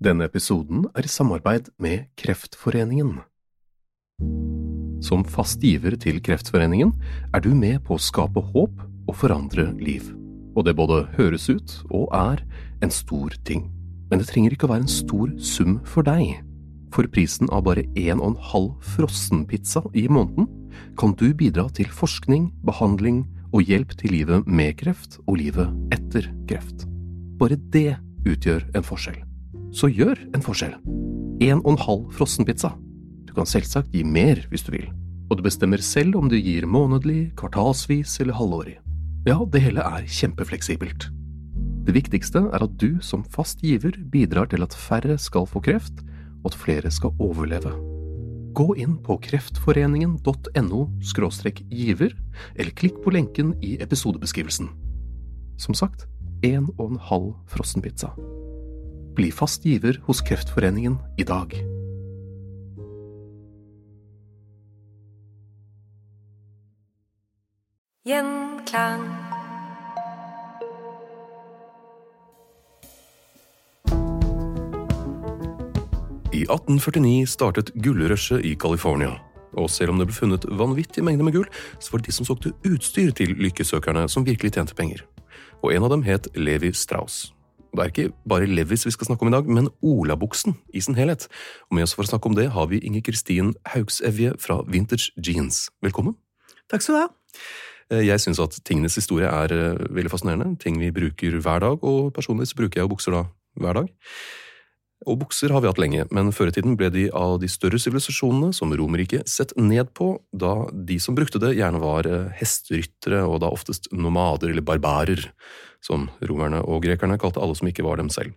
Denne episoden er i samarbeid med Kreftforeningen. Som fast giver til Kreftforeningen er du med på å skape håp og forandre liv. Og det både høres ut og er en stor ting. Men det trenger ikke å være en stor sum for deg. For prisen av bare en og en halv frossenpizza i måneden kan du bidra til forskning, behandling og hjelp til livet med kreft og livet etter kreft. Bare det utgjør en forskjell. Så gjør en forskjell. En og en halv frossenpizza. Du kan selvsagt gi mer hvis du vil, og du bestemmer selv om du gir månedlig, kvartalsvis eller halvårig. Ja, det hele er kjempefleksibelt. Det viktigste er at du som fast giver bidrar til at færre skal få kreft, og at flere skal overleve. Gå inn på kreftforeningen.no giver, eller klikk på lenken i episodebeskrivelsen. Som sagt, en og en halv frossenpizza. Bli fast giver hos Kreftforeningen i dag. Gjenklang. I 1849 startet gullrushet i California. Og selv om det ble funnet vanvittige mengder med gull, så var det de som solgte utstyr til lykkesøkerne som virkelig tjente penger. Og en av dem het Levi Strauss. Det er ikke bare Levis vi skal snakke om i dag, men olabuksen i sin helhet. Og med oss for å snakke om det har vi Inger Kristin Haugsevje fra Vintage Jeans. Velkommen. Takk skal du ha. Eh, Jeg syns at tingenes historie er eh, veldig fascinerende. Ting vi bruker hver dag, og personlig så bruker jeg jo bukser da hver dag. Og bukser har vi hatt lenge, men før i tiden ble de av de større sivilisasjonene, som Romerriket, sett ned på, da de som brukte det gjerne var eh, hesteryttere, og da oftest nomader eller barbarer, som romerne og grekerne kalte alle som ikke var dem selv.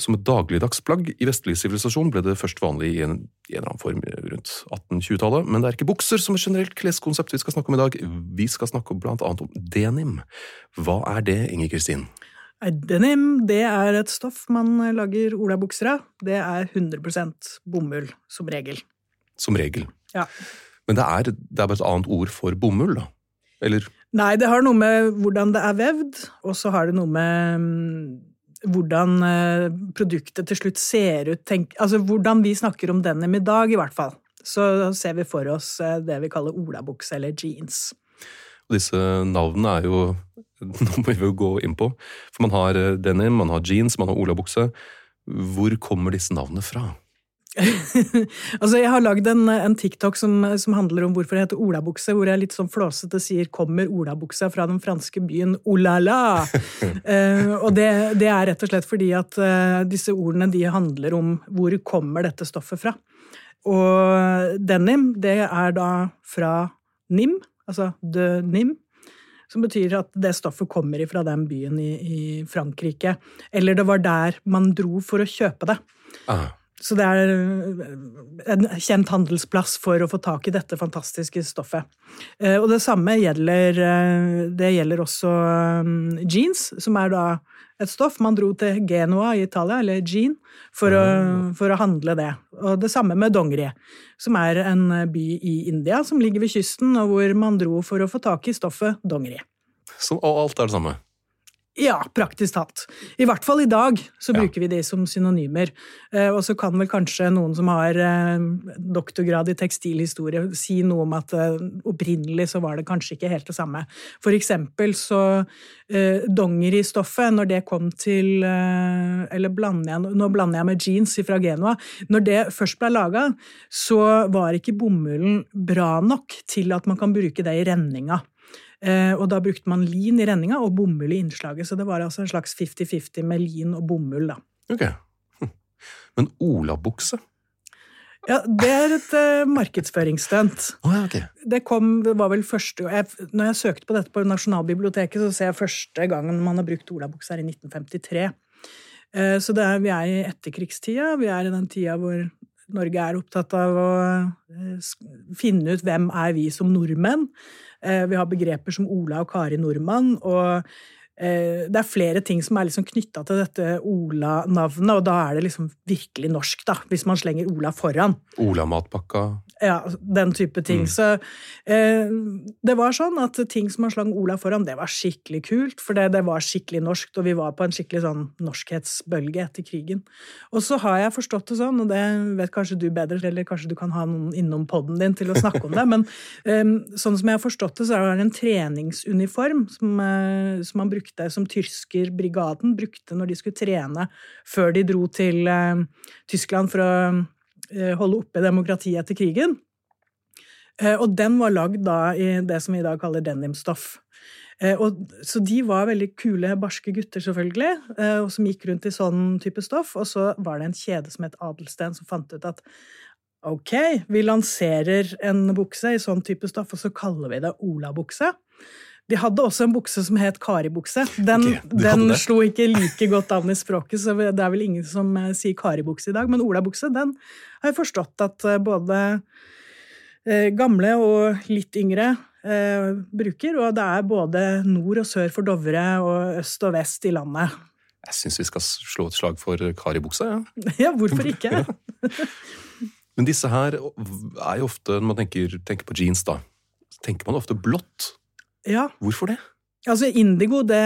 Som et dagligdagsplagg i vestlig sivilisasjon ble det først vanlig i en, i en eller annen form rundt 1820-tallet, men det er ikke bukser som et generelt kleskonsept vi skal snakke om i dag, vi skal snakke blant annet om denim. Hva er det, Inger Kristin? Denim det er et stoff man lager olabukser av. Det er 100% bomull, som regel. Som regel. Ja. Men det er, det er bare et annet ord for bomull, da? Eller Nei, det har noe med hvordan det er vevd, og så har det noe med mm, hvordan eh, produktet til slutt ser ut. Tenk, altså hvordan vi snakker om denim i dag, i hvert fall. Så ser vi for oss eh, det vi kaller olabukse eller jeans. Og disse navnene er jo Nå må vi jo gå inn på. For man har eh, denim, man har jeans, man har olabukse. Hvor kommer disse navnene fra? altså, jeg har lagd en, en TikTok som, som, handler om hvorfor det heter olabukse, hvor jeg litt sånn flåsete sier 'kommer olabuksa fra den franske byen Olala'? uh, og det, det, er rett og slett fordi at uh, disse ordene de handler om hvor kommer dette stoffet fra. Og denim, det er da fra Nim, altså de Nim. Som betyr at det stoffet kommer fra den byen i, i Frankrike. Eller det var der man dro for å kjøpe det. Ah. Så det er en kjent handelsplass for å få tak i dette fantastiske stoffet. Og det samme gjelder, det gjelder også jeans, som er da et stoff. Man dro til Genoa i Italia, eller Jean, for, å, for å handle det. Og det samme med Dongri, som er en by i India som ligger ved kysten, og hvor man dro for å få tak i stoffet Dongri. Så, og alt er det samme? Ja, praktisk talt. I hvert fall i dag så Ja. bruker vi de som synonymer. Eh, og så kan vel kanskje noen som har eh, doktorgrad i tekstilhistorie si noe om at eh, opprinnelig så var det kanskje ikke helt det samme. For eksempel så dongeristoffet, når det kom til Eller blander jeg, nå blander jeg med jeans fra Genua. Når det først ble laga, så var ikke bomullen bra nok til at man kan bruke det i renninga. Eh, og da brukte man lin i renninga og bomull i innslaget. Så det var altså en slags 50-50 med lin og bomull, da. Ok. Hm. Men olabukse? Ja, det er et uh, markedsføringsstunt. Oh, okay. ok. Det kom, det var vel første jeg, Når jeg søkte på dette på Nasjonalbiblioteket, så ser jeg første gangen man har brukt olabukse her i 1953. Uh, Så det er, vi er i etterkrigstida. Vi er i den tida hvor Norge er opptatt av å uh, finne ut hvem er vi som nordmenn. Eh, Vi har begreper som Ola og Kari Nordmann. og det er flere ting som er liksom knytta til dette Ola-navnet, og da er det liksom virkelig norsk, da, hvis man slenger Ola foran. Ola-matpakka. Ja, den type ting. Mm. Så eh, det var sånn at ting som man slang Ola foran, det var skikkelig kult, for det, det var skikkelig norskt, og vi var på en skikkelig sånn norskhetsbølge etter krigen. Og så har jeg forstått det sånn, og det vet kanskje du bedre, eller kanskje du kan ha noen innom poden din til å snakke om det, men eh, sånn som jeg har forstått det, så er det en treningsuniform som, eh, som man brukte, som tyskerbrigaden brukte når de skulle trene før de dro til eh, Tyskland for å eh, holde oppe demokratiet etter krigen. Eh, Og den var lagd da i det som vi i dag kaller denimstoff. Og, så de var veldig kule, barske gutter, selvfølgelig, og som gikk rundt i sånn type stoff. Og så var det en kjede som het Adelsten, som fant ut at ok, vi lanserer en bukse i sånn type stoff, og så kaller vi det olabukse. De hadde også en bukse som het karibukse. Den, okay, de den slo ikke like godt an i språket, så det er vel ingen som eh, sier karibukse i dag. Men olabukse, den har jeg forstått at eh, både eh, gamle og litt yngre eh, bruker. Og det er både nord og sør for Dovre og øst og vest i landet. Jeg syns vi skal slå et slag for karibuksa, ja. Ja, hvorfor ikke? Men disse her er jo ofte, når man tenker, tenker på jeans, da, så tenker man ofte blått. Ja, Hvorfor det? Altså, indigo, det,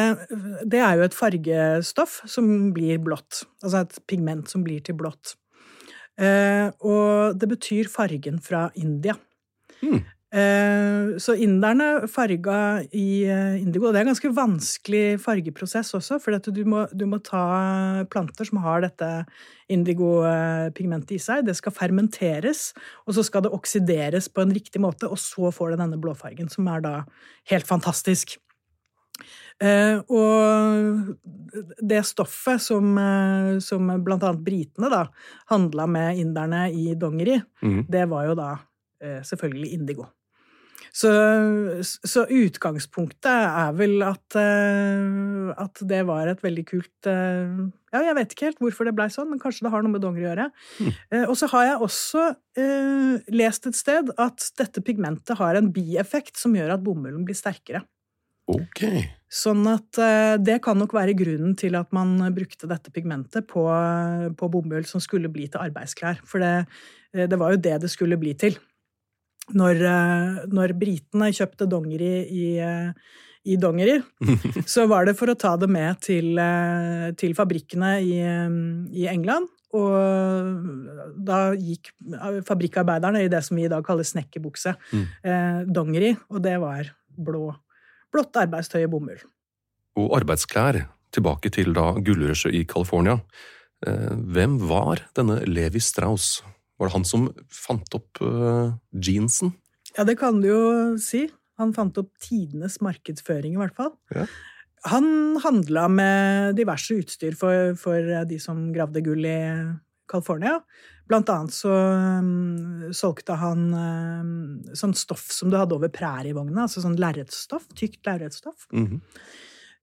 det er jo et fargestoff som blir blått. Altså et pigment som blir til blått. Eh, og det betyr fargen fra India. Hmm. Eh, så inderne farga i eh, indigo. og Det er en ganske vanskelig fargeprosess også, for du, du må ta planter som har dette indigo-pigmentet i seg. Det skal fermenteres, og så skal det oksideres på en riktig måte, og så får det denne blåfargen, som er da helt fantastisk. Eh, og det stoffet som, eh, som blant annet britene da handla med inderne i dongeri, mm. det var jo da eh, selvfølgelig indigo. Så, så utgangspunktet er vel at, eh, at det var et veldig kult eh, Ja, jeg vet ikke helt hvorfor det blei sånn, men kanskje det har noe med dongeri å gjøre. Eh, og så har jeg også uh, lest et sted at dette pigmentet har en bieffekt som gjør at bomullen blir sterkere. Ok. Sånn at det kan nok være grunnen til at man brukte dette pigmentet på, på bomull som skulle bli til arbeidsklær. For det, det var jo det det skulle bli til. Når, eh, når britene kjøpte dongeri i, eh, i dongeri, så var det for å ta det med til, eh, til fabrikkene i, eh, i England. Og da gikk fabrikkarbeiderne i det som vi i dag kaller snekkerbukse, eh, dongeri, og det var blå blått arbeidstøy og bomull. Og arbeidsklær, tilbake til da gullrushet i California. Eh, Hvem var denne Levi Strauss? Var det han som fant opp uh, jeansen? Ja, det kan du jo si. Han fant opp tidenes markedsføring, i hvert fall. Ja. Han handla med diverse utstyr for, for de som gravde gull i California. Blant annet så um, solgte han um, sånn stoff som du hadde over prærievogna, altså sånn lerretsstoff. Tykt lerretsstoff. Mhm.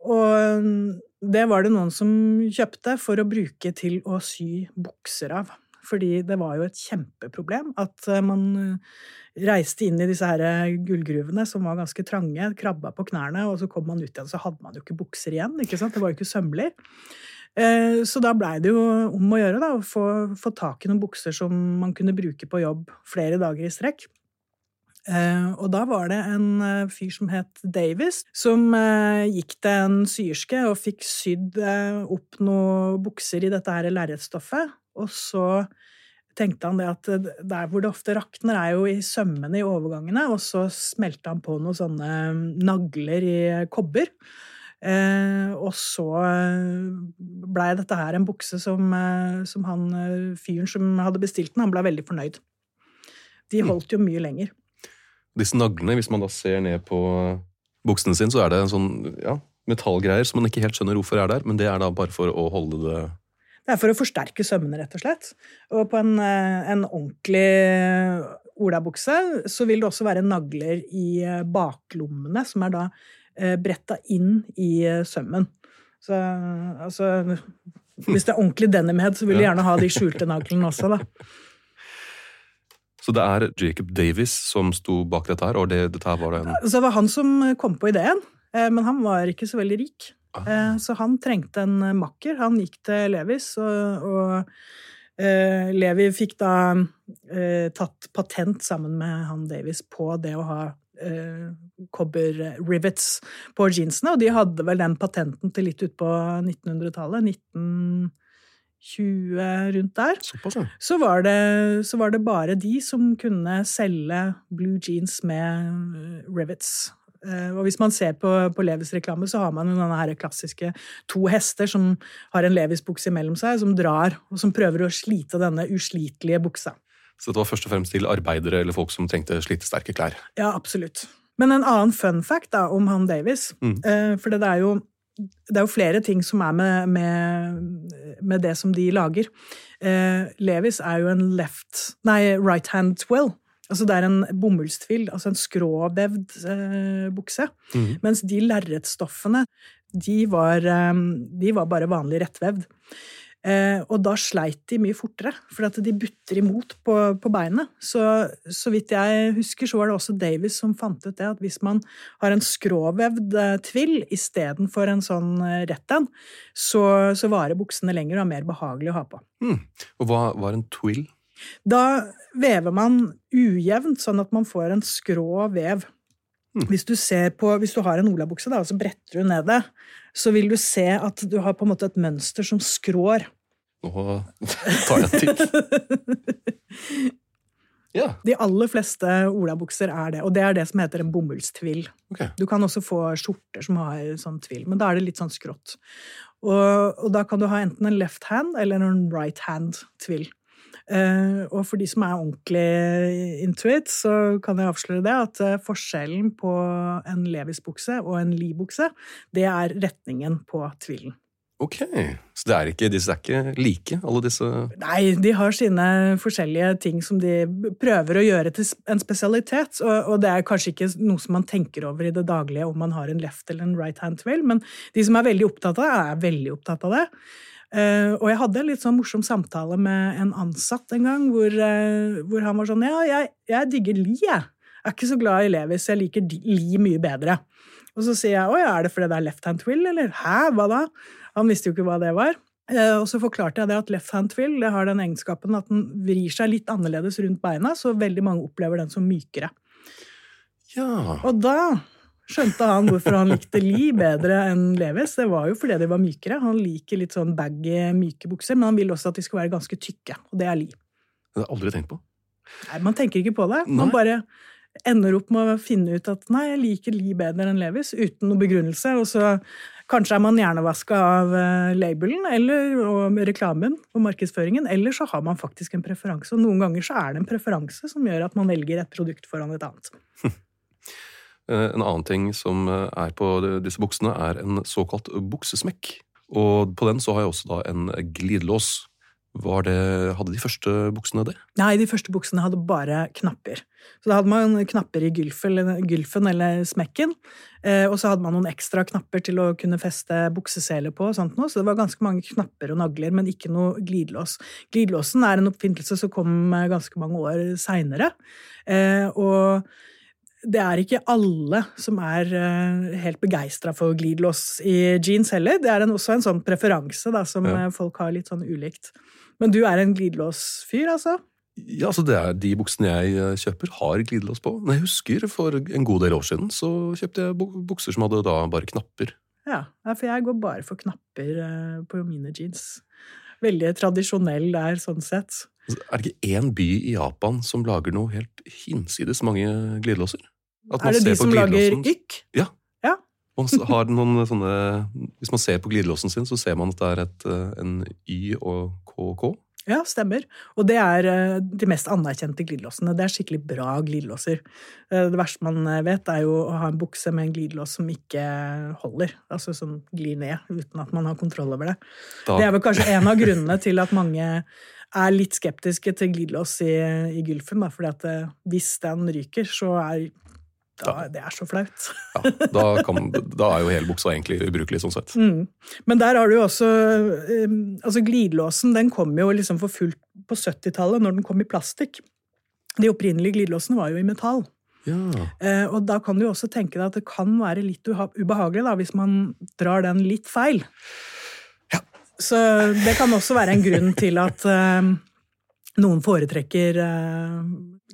Og um, det var det noen som kjøpte for å bruke til å sy bukser av. Fordi det var jo et kjempeproblem at uh, man uh, reiste inn i disse her uh, gullgruvene som var ganske trange, krabba på knærne, og så kom man ut igjen, så hadde man jo ikke bukser igjen. ikke sant? Det var jo ikke sømmelig. Eh, Så da blei det jo om å gjøre da, å få, få tak i noen bukser som man kunne bruke på jobb flere dager i strekk. Uh, og da var det en uh, fyr som het Davis, som uh, gikk til en syerske og fikk sydd eh, opp noen bukser i dette her lerretstoffet. Og så tenkte han det at eh, der hvor det ofte rakner, er jo i sømmene i overgangene, og så smelte han på noen sånne mm, nagler i kobber. Eh, og så blei dette her en bukse som, eh, som han eh, fyren som hadde bestilt den, han blei veldig fornøyd. De holdt jo mye lenger. Disse naglene, hvis man da ser ned på buksene sine, så er det en sånn ja, metallgreier som man ikke helt skjønner hvorfor er der, men det er da bare for å holde det Det er for å forsterke sømmene, rett og slett. Og på en, eh, en ordentlig olabukse så vil det også være nagler i eh, baklommene, som er da eh, bretta inn i eh, sømmen. Så altså Hvis det er ordentlig denimhead, så vil de gjerne ha de skjulte naglene også, da. Så det er Jacob Davis som sto bak dette her, og det, dette her var det en Så det var han som kom på ideen, eh, men han var ikke så veldig rik. Eh, Så han trengte en eh, makker. Han gikk til Levis, og, og eh, Levi fikk da eh, tatt patent sammen med han Davis på det å ha eh, kobber-rivets på jeansene, og de hadde vel den patenten til litt utpå 1900-tallet. 1920 rundt der. Såpass, ja. Så var, det, så var det bare de som kunne selge blue jeans med rivets. Eh, Og hvis man ser på, på Levis reklame, så har man jo denne her klassiske to hester som har en Levis-bukse mellom seg, som drar, og som prøver å slite denne uslitelige buksa. Så dette var først og fremst til arbeidere eller folk som trengte slitesterke klær. Ja, absolutt. Men en annen fun fact da, om han Davis, Mm. eh, for det er jo det er jo flere ting som er med, med, med det som de lager. Eh, Levis er jo en left Nei, right hand twill. Altså det er en bomullstvill, altså en skråvevd eh, bukse. Mm. Mens de lerretstoffene, de var, eh, de var bare vanlig rettvevd. Eh, og da sleit de mye fortere, for de butter imot på, på beinet. Så, så vidt jeg husker, så var det også Davis som fant ut det, at hvis man har en skråvevd eh, tvill istedenfor en sånn eh, rett en, så, så varer buksene lenger og er mer behagelig å ha på. Mm. Og hva var en twill? Da vever man ujevnt, sånn at man får en skrå vev. Hvis du, ser på, hvis du har en olabukse og så bretter du ned det, så vil du se at du har på en måte et mønster som skrår. Nå tar jeg titt. Ja, De aller fleste olabukser er det, og det er det som heter en bomullstvill. Okay. Du kan også få skjorter som har sånn tvill, men da er det litt sånn skrått. Og, og da kan du ha enten en left hand eller en right hand tvill. Eh, og for de som er ordentlig into it, så kan jeg avsløre det at eh, forskjellen på en Levis-bukse og en Lie-bukse, det er retningen på tvillen. Ok, så det er ikke, disse er ikke like, alle disse Nei, de har sine forskjellige ting som de prøver å gjøre til en spesialitet, og, og det er kanskje ikke noe som man tenker over i det daglige om man har en left eller en right hand twill, men de som er veldig opptatt av det, er veldig opptatt av det. Eh, og jeg hadde en litt sånn morsom samtale med en ansatt en gang, hvor, eh, hvor han var sånn Ja, jeg, jeg digger Li, jeg. Jeg er ikke så glad i Levis, jeg liker Li mye bedre. Og så sier jeg å ja, er det fordi det er left hand twill, eller hæ, hva da? Han visste jo ikke hva det var. Eh, Og så forklarte jeg det at left hand twill det har den egenskapen at den vrir seg litt annerledes rundt beina, så veldig mange opplever den som mykere. Ja, Og da skjønte han hvorfor han likte Lee bedre enn Levis. Det var jo fordi de var mykere. Han liker litt sånn baggy, myke bukser, men han vil også at de skal være ganske tykke, og det er Lee. det har jeg aldri tenkt på. Nei, man tenker ikke på det. Man Nei. bare ender opp med å finne ut at nei, jeg liker Lee bedre enn Levis, uten noe begrunnelse. Og så kanskje er man hjernevaska av eh, labelen eller og reklamen og markedsføringen, eller så har man faktisk en preferanse. Og noen ganger så er det en preferanse som gjør at man velger et produkt foran et annet. Eh, En annen ting som eh, er på disse buksene, er en såkalt buksesmekk. Og på den så har jeg også da en glidelås. Det, hadde de første buksene det? Nei, de første buksene hadde bare knapper. Så da hadde man knapper i gylfen gylfen eller smekken, eh, og så hadde man noen ekstra knapper til å kunne feste bukseseler på, og sånt noe. så det var ganske mange knapper og nagler, men ikke noe glidelås. Glidelåsen er en oppfinnelse som kom ganske mange år seinere, og det er ikke alle som er eh, helt begeistra for glidelås i jeans heller. Det er en, også en sånn preferanse da, som Ja. eh, folk har litt sånn ulikt. Men du er en glidelåsfyr, altså? Ja, altså det er De buksene jeg eh, kjøper, har glidelås på. Men jeg husker for en god del år siden så kjøpte jeg bukser som hadde da bare knapper. Ja, for jeg går bare for knapper på mine jeans. Veldig tradisjonell der, sånn sett. Altså, Er det ikke én by i Japan som lager noe helt hinsides mange glidelåser? Er det de som lager ykk? Ja. Ja. Noen sånne Hvis man ser på glidelåsen sin, så ser man at det er et, eh, en Y og KK. Ja, stemmer. Og det er eh, de mest anerkjente glidelåsene. Det er skikkelig bra glidelåser. Eh, Det verste man vet, er jo å ha en bukse med en glidelås som ikke holder. Altså som glir ned uten at man har kontroll over det. Da, Det er vel kanskje en av grunnene til at mange er litt skeptiske til glidelås i, i Gulfen. Da, fordi at hvis den ryker, så er da, det er så flaut. ja, da, kan, da er jo hele buksa egentlig ubrukelig, sånn sett. Mm. Men der har du jo også eh, Altså, glidelåsen den kom jo liksom for fullt på 70-tallet, når den kom i plastikk. De opprinnelige glidelåsene var jo i metall. Ja. Eh, og da kan du jo også tenke deg at det kan være litt ubehagelig da, hvis man drar den litt feil. Ja. Så det kan også være en grunn til at eh, noen foretrekker eh,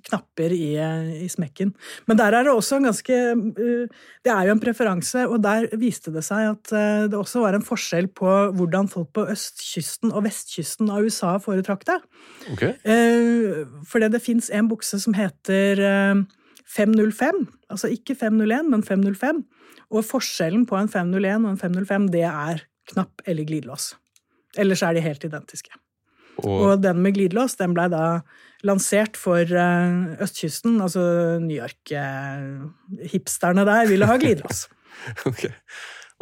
knapper i, i smekken. Men der er det også en ganske eh, Det er jo en preferanse, og der viste det seg at eh, det også var en forskjell på hvordan folk på østkysten og vestkysten av USA foretrakk det. Okay. Eh, fordi det fins en bukse som heter eh, 505. Altså ikke 501, men 505. Og forskjellen på en 501 og en 505, det er knapp eller glidelås. Ellers er de helt identiske. Og, Og den med glidelås den blei da lansert for eh, østkysten. Altså New York-hipsterne der ville ha glidelås. ok.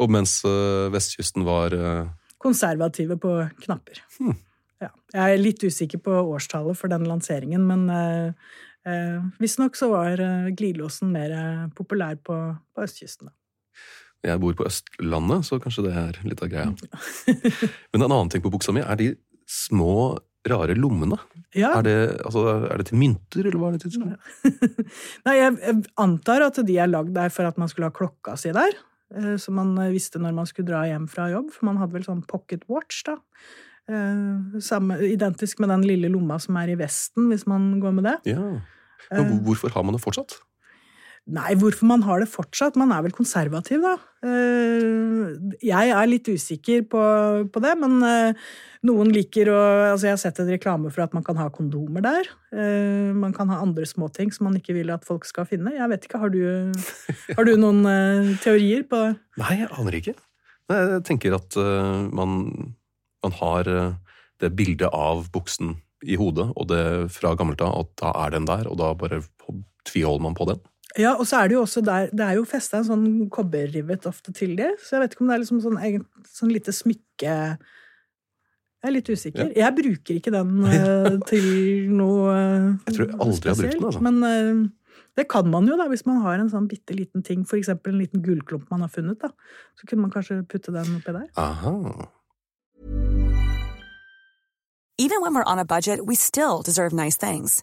og mens eh, vestkysten var eh, Konservative på knapper. Hmm. Ja. Jeg er litt usikker på årstallet for den lanseringen, men uh, eh, visstnok så var glidelåsen mer eh, populær på, på østkysten. da. Jeg bor på Østlandet, så kanskje det er litt av greia. Men en annen ting på buksa mi er de små, rare lommene. Ja. Er, det, altså, er det til mynter, eller hva er det til? Nei, jeg, jeg antar at de er lagd der for at man skulle ha klokka si der. eh, Så man eh, visste når man skulle dra hjem fra jobb, for man hadde vel sånn pocket watch, da. Eh, Samme, identisk med den lille lomma som er i vesten, hvis man går med det. Ja. Men hvorfor har man det fortsatt? Nei, hvorfor man har det fortsatt? Man er vel konservativ, da. Eh, Jeg er litt usikker på, på det, men eh, noen liker å Altså, jeg har sett en reklame for at man kan ha kondomer der. Eh, Man kan ha andre småting som man ikke vil at folk skal finne. Jeg vet ikke, har du, har du noen teorier på? Nei, jeg aner ikke. Nei, jeg tenker at man, man har det bildet av buksen i hodet, og det fra gammelt av, at da er den der, og da bare tviholder man på den. Ja, og så er det jo også der Det er jo festa en sånn kobberrivet ofte til det, så jeg vet ikke om det er liksom sånn, egen, sånn lite smykke Jeg er litt usikker. Jeg bruker ikke den uh, til noe uh, Jeg tror jeg aldri har brukt den, altså. Men uh, det kan man jo, da, hvis man har en sånn bitte liten ting, for eksempel en liten gullklump man har funnet, da. Så kunne man kanskje putte den oppi der. Aha. Even when we're on a budget, we still deserve nice things.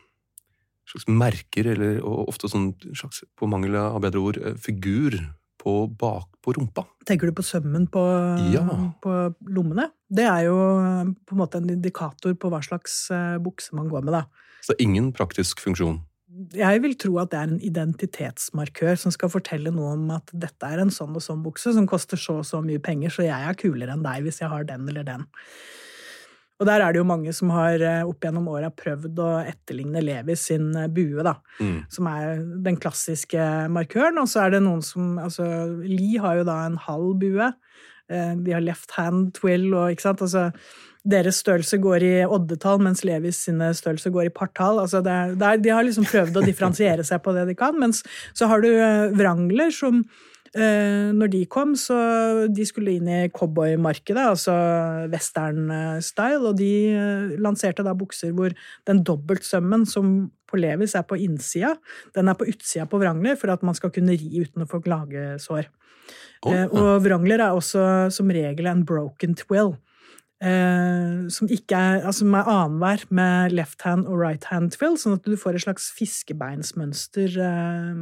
slags merker, eller ofte sånn slags, på mangel av bedre ord, eh, figur på bak på rumpa. Tenker du på sømmen på, Ja. på lommene? Det er jo på en måte en indikator på hva slags eh, bukse man går med, da. Så det er ingen praktisk funksjon. Jeg vil tro at det er en identitetsmarkør som skal fortelle noe om at dette er en sånn og sånn bukse som koster så og så mye penger, så jeg er kulere enn deg hvis jeg har den eller den. Og der er det jo mange som har eh, opp gjennom åra prøvd å etterligne Levis sin eh, bue, da. Mm. Som er den klassiske markøren. Og så er det noen som Altså, Lee har jo da en halv bue. Eh, De har left hand twill og ikke sant. Altså, deres størrelse går i oddetall, mens Levis sine størrelser går i partall. Altså, det er, det er, de har liksom prøvd å differensiere seg på det de kan. Mens så har du vrangler som når de kom, så de skulle inn i cowboymarkedet, altså western-style, og de eh, lanserte da bukser hvor den dobbeltsømmen som på Levis er på innsida, den er på utsida på Wrangler, for at man skal kunne ri uten å få klagesår. Oh, Eh, og Wrangler er også som regel en broken twill. Eh, som ikke er, altså er annenhver med left hand og right hand twill, sånn at du får et slags fiskebeinsmønster eh,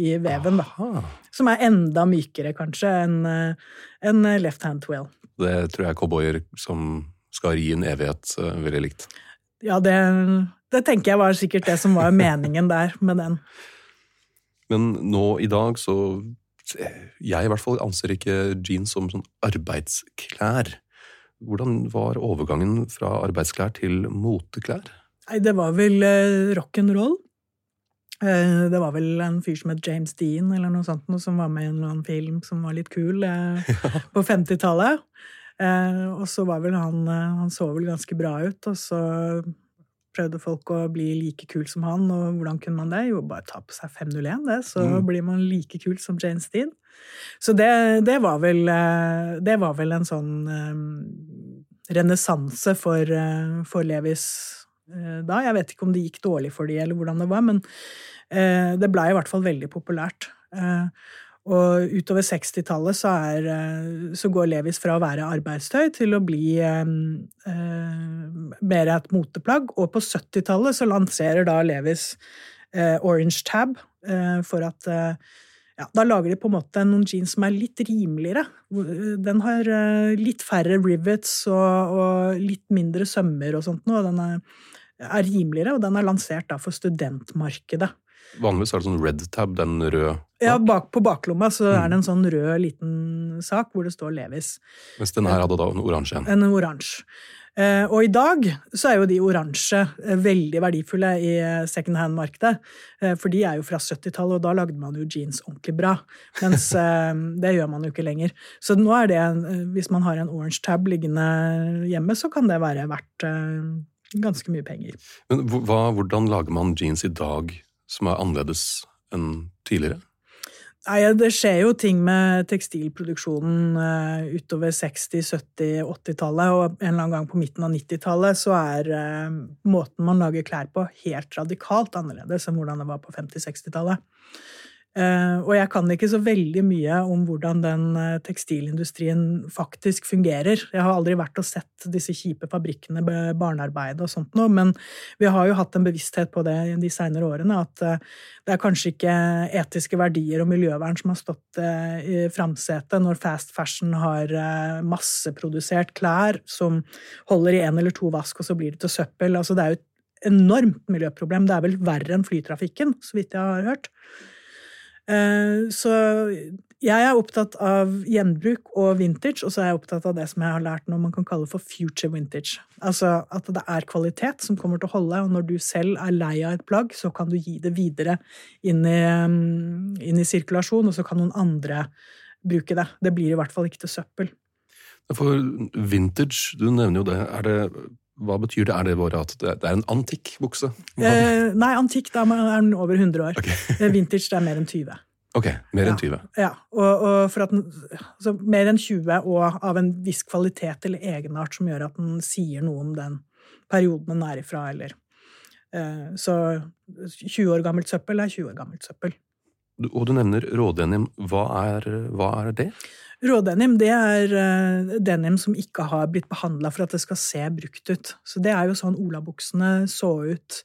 i veven. da. Som er enda mykere, kanskje, enn en left hand twill. Det tror jeg cowboyer som skal ri en evighet, eh, veldig likt. Ja, det, det tenker jeg var sikkert det som var meningen der med den. Men nå i dag så Jeg i hvert fall anser ikke jeans som sånn arbeidsklær. Hvordan var overgangen fra arbeidsklær til moteklær? Nei, det var vel eh, rock'n'roll. Eh, det var vel en fyr som het James Dean eller noe sånt, noe, som var med i en eller annen film som var litt kul eh, på 50-tallet. Eh, og så var vel han eh, Han så vel ganske bra ut, og så prøvde folk å bli like kul som han, og hvordan kunne man det? Jo, bare ta på seg 501, det, så Mm. blir man like kul som Jane Steen. Så det, det var vel eh, Det var vel en sånn eh, renessanse for, eh, for Levis da. Jeg vet ikke om det gikk dårlig for de, eller hvordan det var, men det blei i hvert fall veldig populært. Og utover 60-tallet så, eh, så går Levis fra å være arbeidstøy til å bli eh, eh, mer et moteplagg. Og på 70-tallet så lanserer da Levis eh, Orange Tab eh, for at eh, ja, Da lager de på en måte noen jeans som er litt rimeligere. Den har litt færre rivets og, og litt mindre sømmer og sånt noe. Den er, er rimeligere, og den er lansert da for studentmarkedet. Vanligvis er det sånn red tab, den røde, Ja, bak, På baklomma så Mm. er det en sånn rød liten sak hvor det står Levis. mens den her hadde da en oransje en. En oransje. Eh, og i dag så er jo de oransje eh, veldig verdifulle i eh, second hand-markedet. For de er jo fra 70-tallet, og da lagde man jo jeans ordentlig bra. Mens det gjør man jo ikke lenger. Så nå er det, hvis man har en orange tab liggende hjemme, så kan det være verdt ganske mye penger. Men hva, hvordan lager man jeans i dag som er annerledes enn tidligere? Nei, Det skjer jo ting med tekstilproduksjonen eh, utover 60-, 70-, 80-tallet, og en eller annen gang på midten av 90-tallet så er eh, måten man lager klær på helt radikalt annerledes enn hvordan det var på 50-, 60-tallet. Eh, og jeg kan ikke så veldig mye om hvordan den eh, tekstilindustrien faktisk fungerer. Jeg har aldri vært og sett disse kjipe fabrikkene barnearbeid og sånt noe, men vi har jo hatt en bevissthet på det de seinere årene, at eh, det er kanskje ikke etiske verdier og miljøvern som har stått i framsetet når fast fashion har masseprodusert klær som holder i én eller to vask, og så blir det til søppel. Altså, det er jo et enormt miljøproblem. Det er vel verre enn flytrafikken, så vidt jeg har hørt. Eh, Så jeg er opptatt av gjenbruk og vintage, og så er jeg opptatt av det som jeg har lært noe man kan kalle for future vintage. Altså at det er kvalitet som kommer til å holde, og når du selv er lei av et plagg, så kan du gi det videre inn i, um, inn i sirkulasjon, og så kan noen andre bruke det. Det blir i hvert fall ikke til søppel. For vintage, du nevner jo det. Er det hva betyr det? Er det bare at det er en antikk bukse? Eh, nei, antikk, er den over 100 år. Ok. Eh, Vintage, det er mer enn 20. Ok, mer enn 20. Ja, og, og for at den, altså mer enn 20 og av en viss kvalitet eller egenart som gjør at den sier noe om den perioden den er ifra, eller Eh, Så 20 år gammelt søppel er 20 år gammelt søppel. Du- Og du nevner rådenim. Hva er, hva er det? Rådenim det er eh, denim som ikke har blitt behandla for at det skal se brukt ut. Så det er jo sånn olabuksene så ut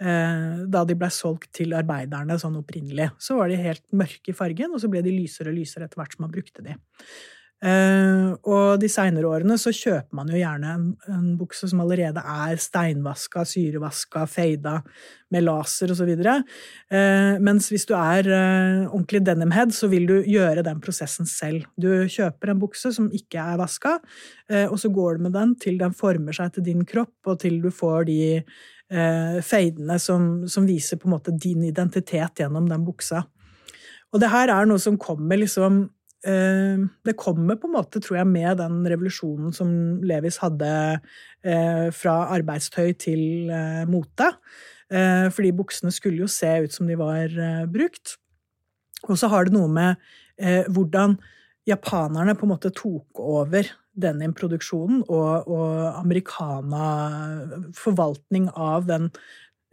eh, da de blei solgt til arbeiderne sånn opprinnelig. Så var de helt mørke i fargen, og så ble de lysere og lysere etter hvert som man brukte de. Eh, og de seinere årene så kjøper man jo gjerne en, en bukse som allerede er steinvaska, syrevaska, feida med laser osv. Uh, mens hvis du er uh, ordentlig denimhead, så vil du gjøre den prosessen selv. Du kjøper en bukse som ikke er vaska, uh, og så går du med den til den former seg til din kropp, og til du får de uh, feidene som, som viser på en måte din identitet gjennom den buksa. Og det her er noe som kommer liksom eh, Det kommer på en måte, tror jeg, med den revolusjonen som Levis hadde eh, fra arbeidstøy til eh, mote. Eh, fordi buksene skulle jo se ut som de var eh, brukt. Og så har det noe med eh, hvordan japanerne på en måte tok over denne produksjonen, og, og americana-forvaltning av den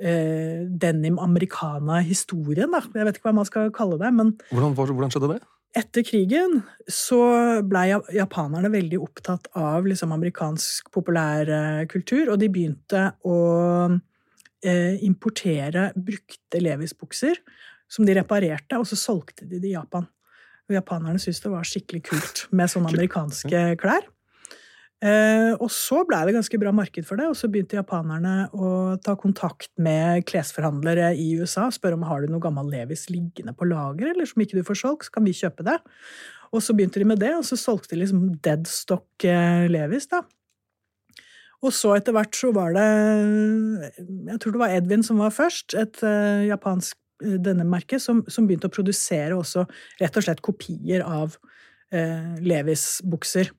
eh, denim-americana-historien, da. Jeg vet ikke hva man skal kalle det, men Hvordan, hvordan skjedde det? Etter krigen så blei japanerne veldig opptatt av liksom, amerikansk populærkultur, og de begynte å eh, importere brukte Levis-bukser som de reparerte, og så solgte de det i Japan. Og japanerne syntes det var skikkelig kult med sånne amerikanske klær. Eh, og så blei det ganske bra marked for det, og så begynte japanerne å ta kontakt med klesforhandlere i USA og spørre om har du noe gammel Levis liggende på lager, eller som ikke du får solgt, så kan vi kjøpe det. Og så begynte de med det, og så solgte de liksom deadstock eh, Levis, da. Og så etter hvert så var det Jeg tror det var Edvin som var først, et eh, japansk eh, denne merket, som, som begynte å produsere også rett og slett kopier av eh, Levis-bukser.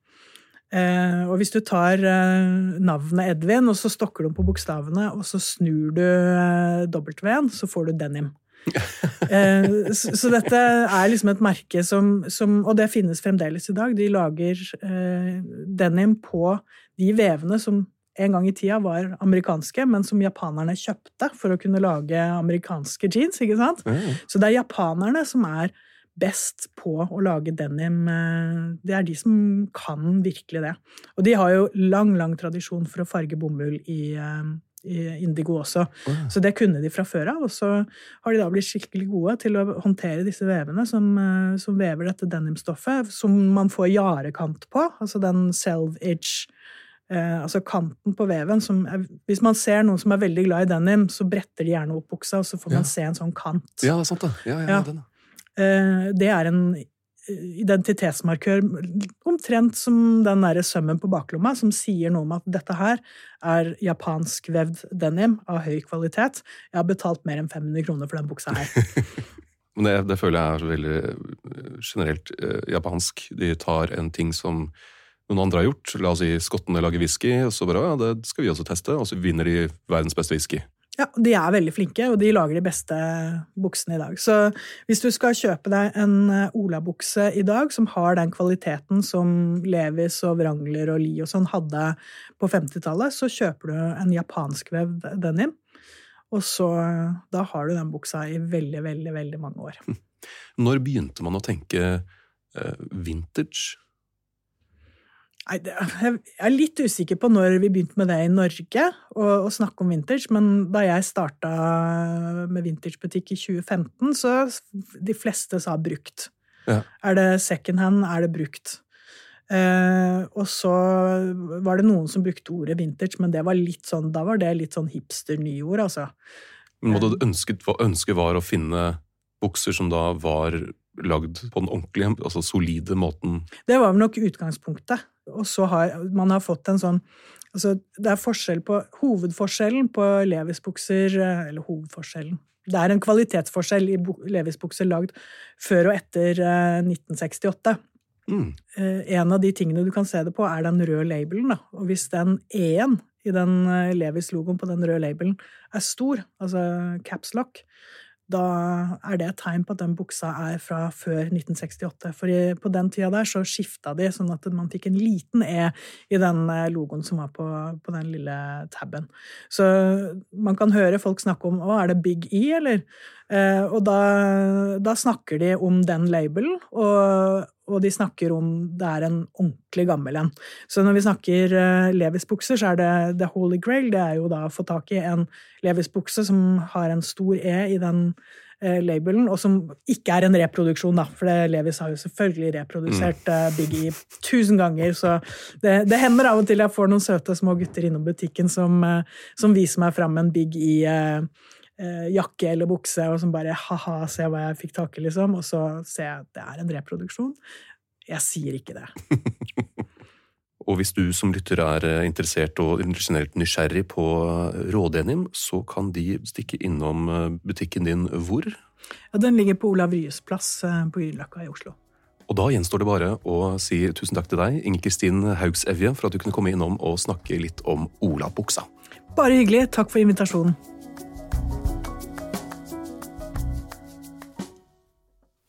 Eh, og hvis du tar eh, navnet Edvin, og så stokker du om på bokstavene, og så snur du eh, W-en, så får du denim. Eh, så, så dette er liksom et merke som, som Og det finnes fremdeles i dag. De lager eh, denim på de vevene som en gang i tida var amerikanske, men som japanerne kjøpte for å kunne lage amerikanske jeans. ikke sant? Så det er japanerne som er best på å lage denim. eh, Det er de som kan virkelig det. Og de har jo lang, lang tradisjon for å farge bomull i, eh, i indigo også. Så det kunne de fra før av. Og så har de da blitt skikkelig gode til å håndtere disse vevene som, eh, som vever dette denimstoffet, som man får jarekant på. Altså den self-edge. Eh, altså kanten på veven som er, Hvis man ser noen som er veldig glad i denim, så bretter de gjerne opp buksa, og så får man Ja. se en sånn kant. Ja, det er sant, det. Ja, ja, Ja. Den, det er en identitetsmarkør omtrent som den derre sømmen på baklomma, som sier noe om at dette her er japansk vevd denim av høy kvalitet. Jeg har betalt mer enn 500 kroner for den buksa her. Det, det føler jeg er veldig eh, generelt eh, japansk. De tar en ting som noen andre har gjort. La oss si skottene lager whisky, og så bare ja, det skal vi også teste. Og så vinner de verdens beste whisky. Ja, De er veldig flinke, og de lager de beste buksene i dag. Så hvis du skal kjøpe deg en eh, olabukse i dag som har den kvaliteten som Levis og Wrangler og Lie og sånn hadde på 50-tallet, så kjøper du en japanskvevd denim. Og så Da har du den buksa i veldig, veldig, veldig mange år. Når begynte man å tenke eh, vintage? Nei, jeg er litt usikker på når vi begynte med det i Norge, å, snakke om vintage. Men da jeg starta med vintagebutikk i 2015, så de fleste sa brukt. Ja. Er det second hand, er det brukt. Eh, og så var det noen som brukte ordet vintage, men det var sånn, da var det litt sånn hipster-nyord, altså. Men hva det ønsket, ønsket var å finne bukser som da var lagd på den ordentlige, altså solide måten? Det var nok utgangspunktet. Og så har man har fått en sånn Altså, det er forskjell på Hovedforskjellen på Levis-bukser eh, Eller hovedforskjellen Det er en kvalitetsforskjell i bu- Levis-bukser lagd før og etter eh, 1968. Mm. Eh, En av de tingene du kan se det på, er den røde labelen. Da. Og hvis den E-en i den eh, Levis-logoen på den røde labelen er stor, altså caps lock, da er det et tegn på at den buksa er fra før 1968. For på den tida der så skifta de, sånn at man fikk en liten E i den eh, logoen som var på, på den lille tabben. Så man kan høre folk snakke om å, er det Big E, eller? Eh, og da, da, snakker de om den labelen, og, og, de snakker om det er en ordentlig gammel en. Så når vi snakker uh, Levis-bukser, så er det The Holy Grail. Det er jo da å få tak i en Levis-bukse som har en stor E i den uh, labelen, og som ikke er en reproduksjon, da. For det, Levis har jo selvfølgelig reprodusert uh, Big E tusen ganger, så det, det, hender av og til jeg får noen søte små gutter innom butikken som, som viser meg fram en Big E eh, jakke eller bukse, og som bare ha-ha, se hva jeg fikk tak i, liksom. Og så ser jeg at det er en reproduksjon. Jeg sier ikke det. og hvis du som lytter er eh, interessert og generelt nysgjerrig på eh, rådenim, så kan de stikke innom eh, butikken din hvor? Ja, Den ligger på Olav Ryes plass på Grünerløkka i Oslo. Og da gjenstår det bare å si tusen takk til deg, Inger Kristin Haugs Evje, for at du kunne komme innom og snakke litt om olabuksa. Bare hyggelig. Takk for invitasjonen.